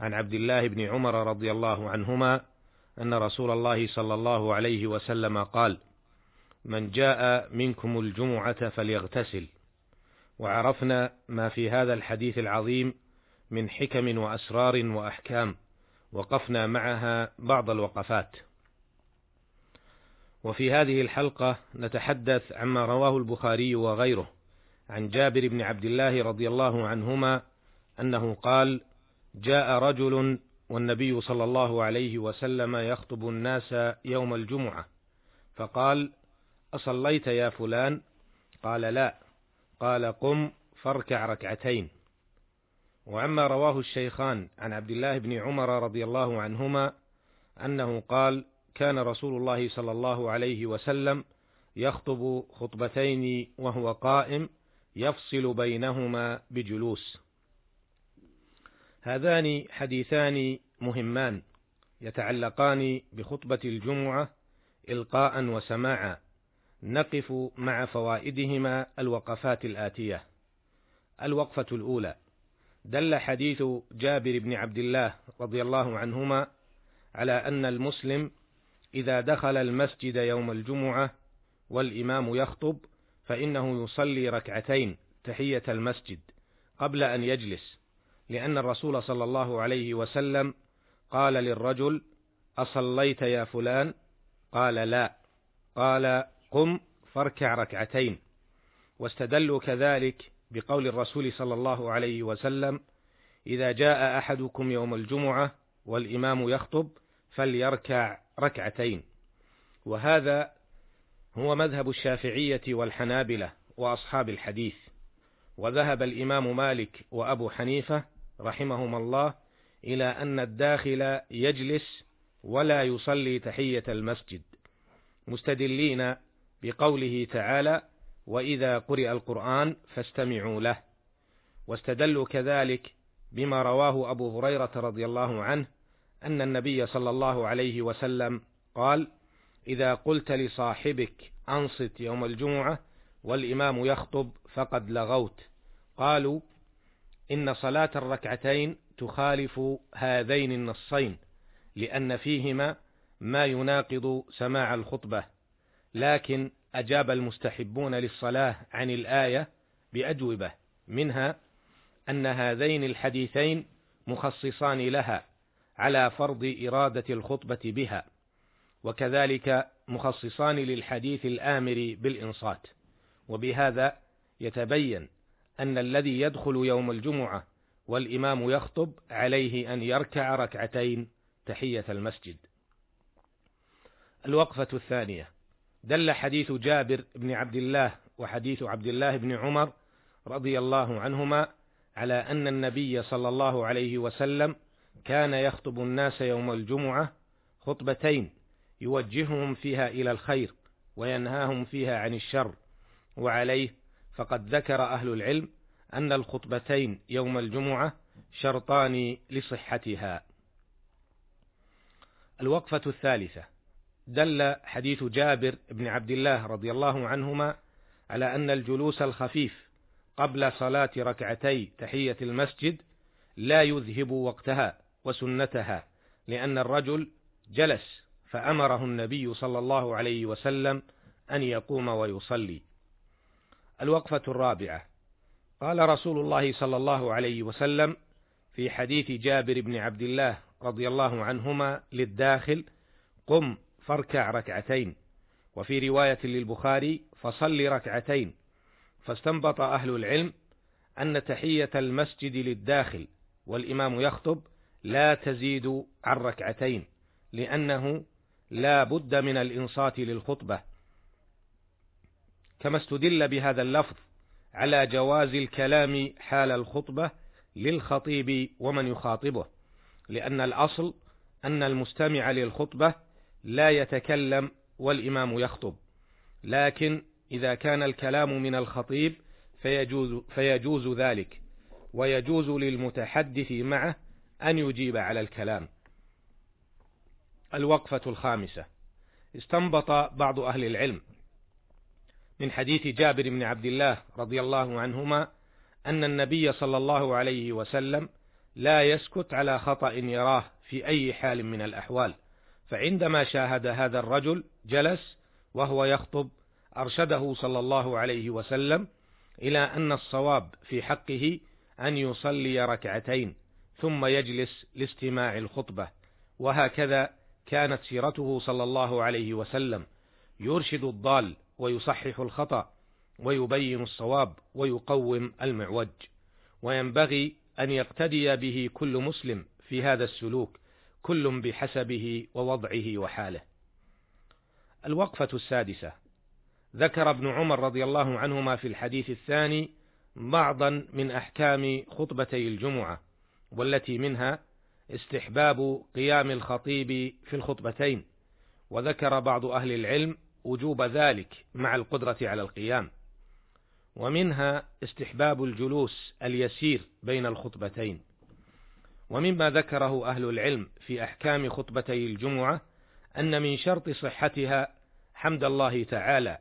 عن عبد الله بن عمر رضي الله عنهما أن رسول الله صلى الله عليه وسلم قال: من جاء منكم الجمعة فليغتسل، وعرفنا ما في هذا الحديث العظيم من حكم وأسرار وأحكام، وقفنا معها بعض الوقفات. وفي هذه الحلقة نتحدث عما رواه البخاري وغيره عن جابر بن عبد الله رضي الله عنهما أنه قال: جاء رجل والنبي صلى الله عليه وسلم يخطب الناس يوم الجمعة فقال أصليت يا فلان؟ قال لا. قال قم فاركع ركعتين. وعما رواه الشيخان عن عبد الله بن عمر رضي الله عنهما أنه قال كان رسول الله صلى الله عليه وسلم يخطب خطبتين وهو قائم يفصل بينهما بجلوس. هذان حديثان مهمان يتعلقان بخطبة الجمعة إلقاء وسماعا نقف مع فوائدهما الوقفات الآتية. الوقفة الأولى دل حديث جابر بن عبد الله رضي الله عنهما على أن المسلم إذا دخل المسجد يوم الجمعة والإمام يخطب فإنه يصلي ركعتين تحية المسجد قبل أن يجلس. لأن الرسول صلى الله عليه وسلم قال للرجل أصليت يا فلان؟ قال لا. قال قم فاركع ركعتين. واستدلوا كذلك بقول الرسول صلى الله عليه وسلم إذا جاء أحدكم يوم الجمعة والإمام يخطب فليركع ركعتين. وهذا هو مذهب الشافعية والحنابلة وأصحاب الحديث. وذهب الإمام مالك وأبو حنيفة رحمهما الله إلى أن الداخل يجلس ولا يصلي تحية المسجد مستدلين بقوله تعالى وإذا قرئ القرآن فاستمعوا له واستدلوا كذلك بما رواه أبو هريرة رضي الله عنه أن النبي صلى الله عليه وسلم قال إذا قلت لصاحبك أنصت يوم الجمعة والإمام يخطب فقد لغوت قالوا إن صلاة الركعتين تخالف هذين النصين لأن فيهما ما يناقض سماع الخطبة. لكن أجاب المستحبون للصلاة عن الآية بأجوبة منها أن هذين الحديثين مخصصان لها على فرض إرادة الخطبة بها وكذلك مخصصان للحديث الآمر بالإنصات. وبهذا يتبين أن الذي يدخل يوم الجمعة والإمام يخطب عليه أن يركع ركعتين تحية المسجد. الوقفة الثانية دل حديث جابر بن عبد الله وحديث عبد الله بن عمر رضي الله عنهما على أن النبي صلى الله عليه وسلم كان يخطب الناس يوم الجمعة خطبتين يوجههم فيها إلى الخير وينهاهم فيها عن الشر وعليه فقد ذكر أهل العلم أن الخطبتين يوم الجمعة شرطان لصحتها. الوقفة الثالثة دل حديث جابر بن عبد الله رضي الله عنهما على أن الجلوس الخفيف قبل صلاة ركعتي تحية المسجد لا يذهب وقتها وسنتها لأن الرجل جلس فأمره النبي صلى الله عليه وسلم أن يقوم ويصلي. الوقفة الرابعة. قال رسول الله صلى الله عليه وسلم في حديث جابر بن عبد الله رضي الله عنهما للداخل قم فاركع ركعتين. وفي رواية للبخاري فصل ركعتين. فاستنبط أهل العلم أن تحية المسجد للداخل والإمام يخطب لا تزيد عن ركعتين لأنه لا بد من الإنصات للخطبة. كما استدل بهذا اللفظ على جواز الكلام حال الخطبة للخطيب ومن يخاطبه لأن الأصل أن المستمع للخطبة لا يتكلم والإمام يخطب. لكن إذا كان الكلام من الخطيب فيجوز, فيجوز ذلك ويجوز للمتحدث معه أن يجيب على الكلام. الوقفة الخامسة. استنبط بعض أهل العلم من حديث جابر بن عبد الله رضي الله عنهما أن النبي صلى الله عليه وسلم لا يسكت على خطأ يراه في أي حال من الأحوال فعندما شاهد هذا الرجل جلس وهو يخطب أرشده صلى الله عليه وسلم إلى أن الصواب في حقه أن يصلي ركعتين ثم يجلس لاستماع الخطبة وهكذا كانت سيرته صلى الله عليه وسلم يرشد الضال ويصحح الخطأ ويبين الصواب ويقوم المعوج. وينبغي أن يقتدي به كل مسلم في هذا السلوك كل بحسبه ووضعه وحاله. الوقفة السادسة. ذكر ابن عمر رضي الله عنهما في الحديث الثاني بعضا من أحكام خطبتي الجمعة والتي منها استحباب قيام الخطيب في الخطبتين. وذكر بعض أهل العلم وجوب ذلك مع القدرة على القيام. ومنها استحباب الجلوس اليسير بين الخطبتين. ومما ذكره أهل العلم في أحكام خطبتي الجمعة أن من شرط صحتها حمد الله تعالى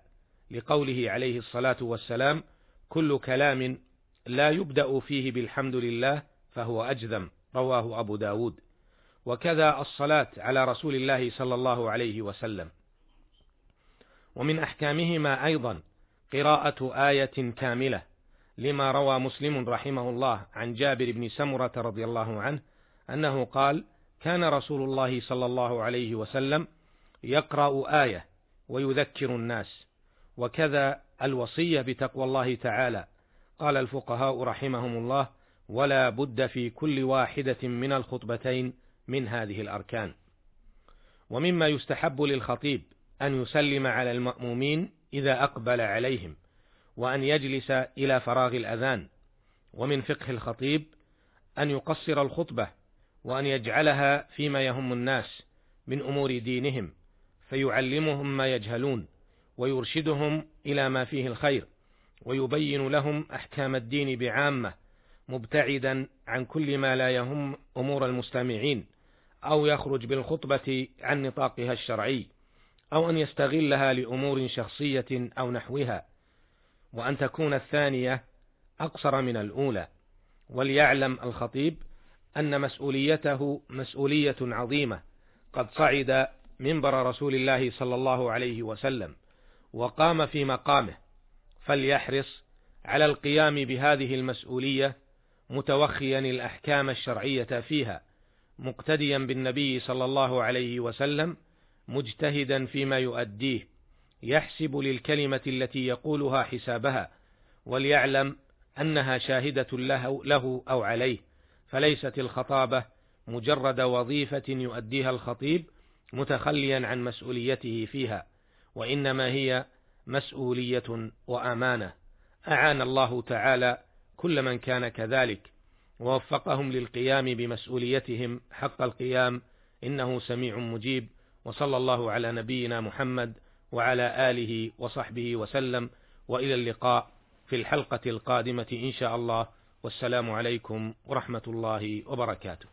لقوله عليه الصلاة والسلام كل كلام لا يبدأ فيه بالحمد لله فهو أجذم رواه أبو داود. وكذا الصلاة على رسول الله صلى الله عليه وسلم. ومن أحكامهما أيضا قراءة آية كاملة لما روى مسلم رحمه الله عن جابر بن سمرة رضي الله عنه أنه قال كان رسول الله صلى الله عليه وسلم يقرأ آية ويذكر الناس وكذا الوصية بتقوى الله تعالى. قال الفقهاء رحمهم الله ولا بد في كل واحدة من الخطبتين من هذه الأركان. ومما يستحب للخطيب أن يسلم على المأمومين إذا أقبل عليهم وأن يجلس إلى فراغ الأذان ومن فقه الخطيب أن يقصر الخطبة وأن يجعلها فيما يهم الناس من أمور دينهم فيعلمهم ما يجهلون ويرشدهم إلى ما فيه الخير ويبين لهم أحكام الدين بعامة مبتعدا عن كل ما لا يهم أمور المستمعين أو يخرج بالخطبة عن نطاقها الشرعي. أو أن يستغلها لأمور شخصية أو نحوها وأن تكون الثانية أقصر من الأولى وليعلم الخطيب أن مسؤوليته مسؤولية عظيمة قد صعد منبر رسول الله صلى الله عليه وسلم وقام في مقامه فليحرص على القيام بهذه المسؤولية متوخيا الأحكام الشرعية فيها مقتديا بالنبي صلى الله عليه وسلم مجتهدا فيما يؤديه يحسب للكلمة التي يقولها حسابها وليعلم أنها شاهدة له, له أو عليه فليست الخطابة مجرد وظيفة يؤديها الخطيب متخليا عن مسؤوليته فيها وإنما هي مسؤولية وأمانة. أعان الله تعالى كل من كان كذلك ووفقهم للقيام بمسؤوليتهم حق القيام إنه سميع مجيب. وصلى الله على نبينا محمد وعلى آله وصحبه وسلم وإلى اللقاء في الحلقة القادمة إن شاء الله. والسلام عليكم ورحمة الله وبركاته.